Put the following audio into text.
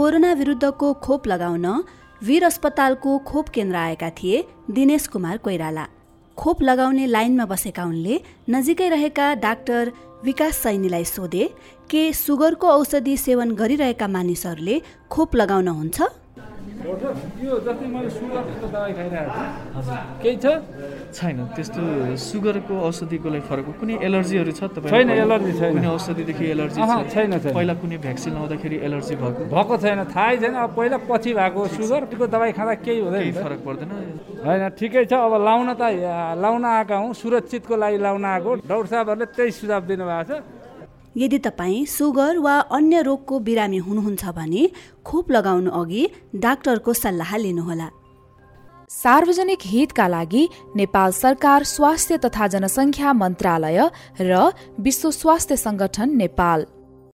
Corona विरुद्धको खोप लगाउन वीर अस्पतालको खोप केन्द्र आएका थिए दिनेश कुमार कोइराला। खोप लगाउने लाइनमा बसेका उनले नजिकै रहेका डाक्टर विकास सैनीलाई सोधे के सुगरको औषधि सेवन गरिरहेका मानिसहरूले खोप लगाउन हुन्छ? यो जस्तै मैले सुगरको दबाई खाइरहेको छु। केही छ? छैन। त्यस्तो सुगरको औषधिको लागि फरक हो। कुनै एलर्जीहरू छ तपाईँ छैन, एलर्जी छैन। कुनै औषधिदेखि एलर्जी छैन। पहिला कुनै भ्याक्सिन लाउँदाखेरि एलर्जी भएको? भएको छैन। थाहै छैन। अब पहिला पछि भएको सुगरको दबाई खाँदा केही हुँदैन। फरक पर्दैन। होइन ठिकै छ। अब लाउन त लाउन आएका हौँ। सुरक्षितको लागि लाउन आएको। डाक्टर साहबहरूले त्यही सुझाव दिनुभएको छ। यदि तपाईँ सुगर वा अन्य रोगको बिरामी हुनुहुन्छ भने खोप लगाउनु अघि डाक्टरको सल्लाह लिनुहोला। सार्वजनिक हितका लागि नेपाल सरकार स्वास्थ्य तथा जनसङ्ख्या मन्त्रालय र विश्व स्वास्थ्य संगठन नेपाल।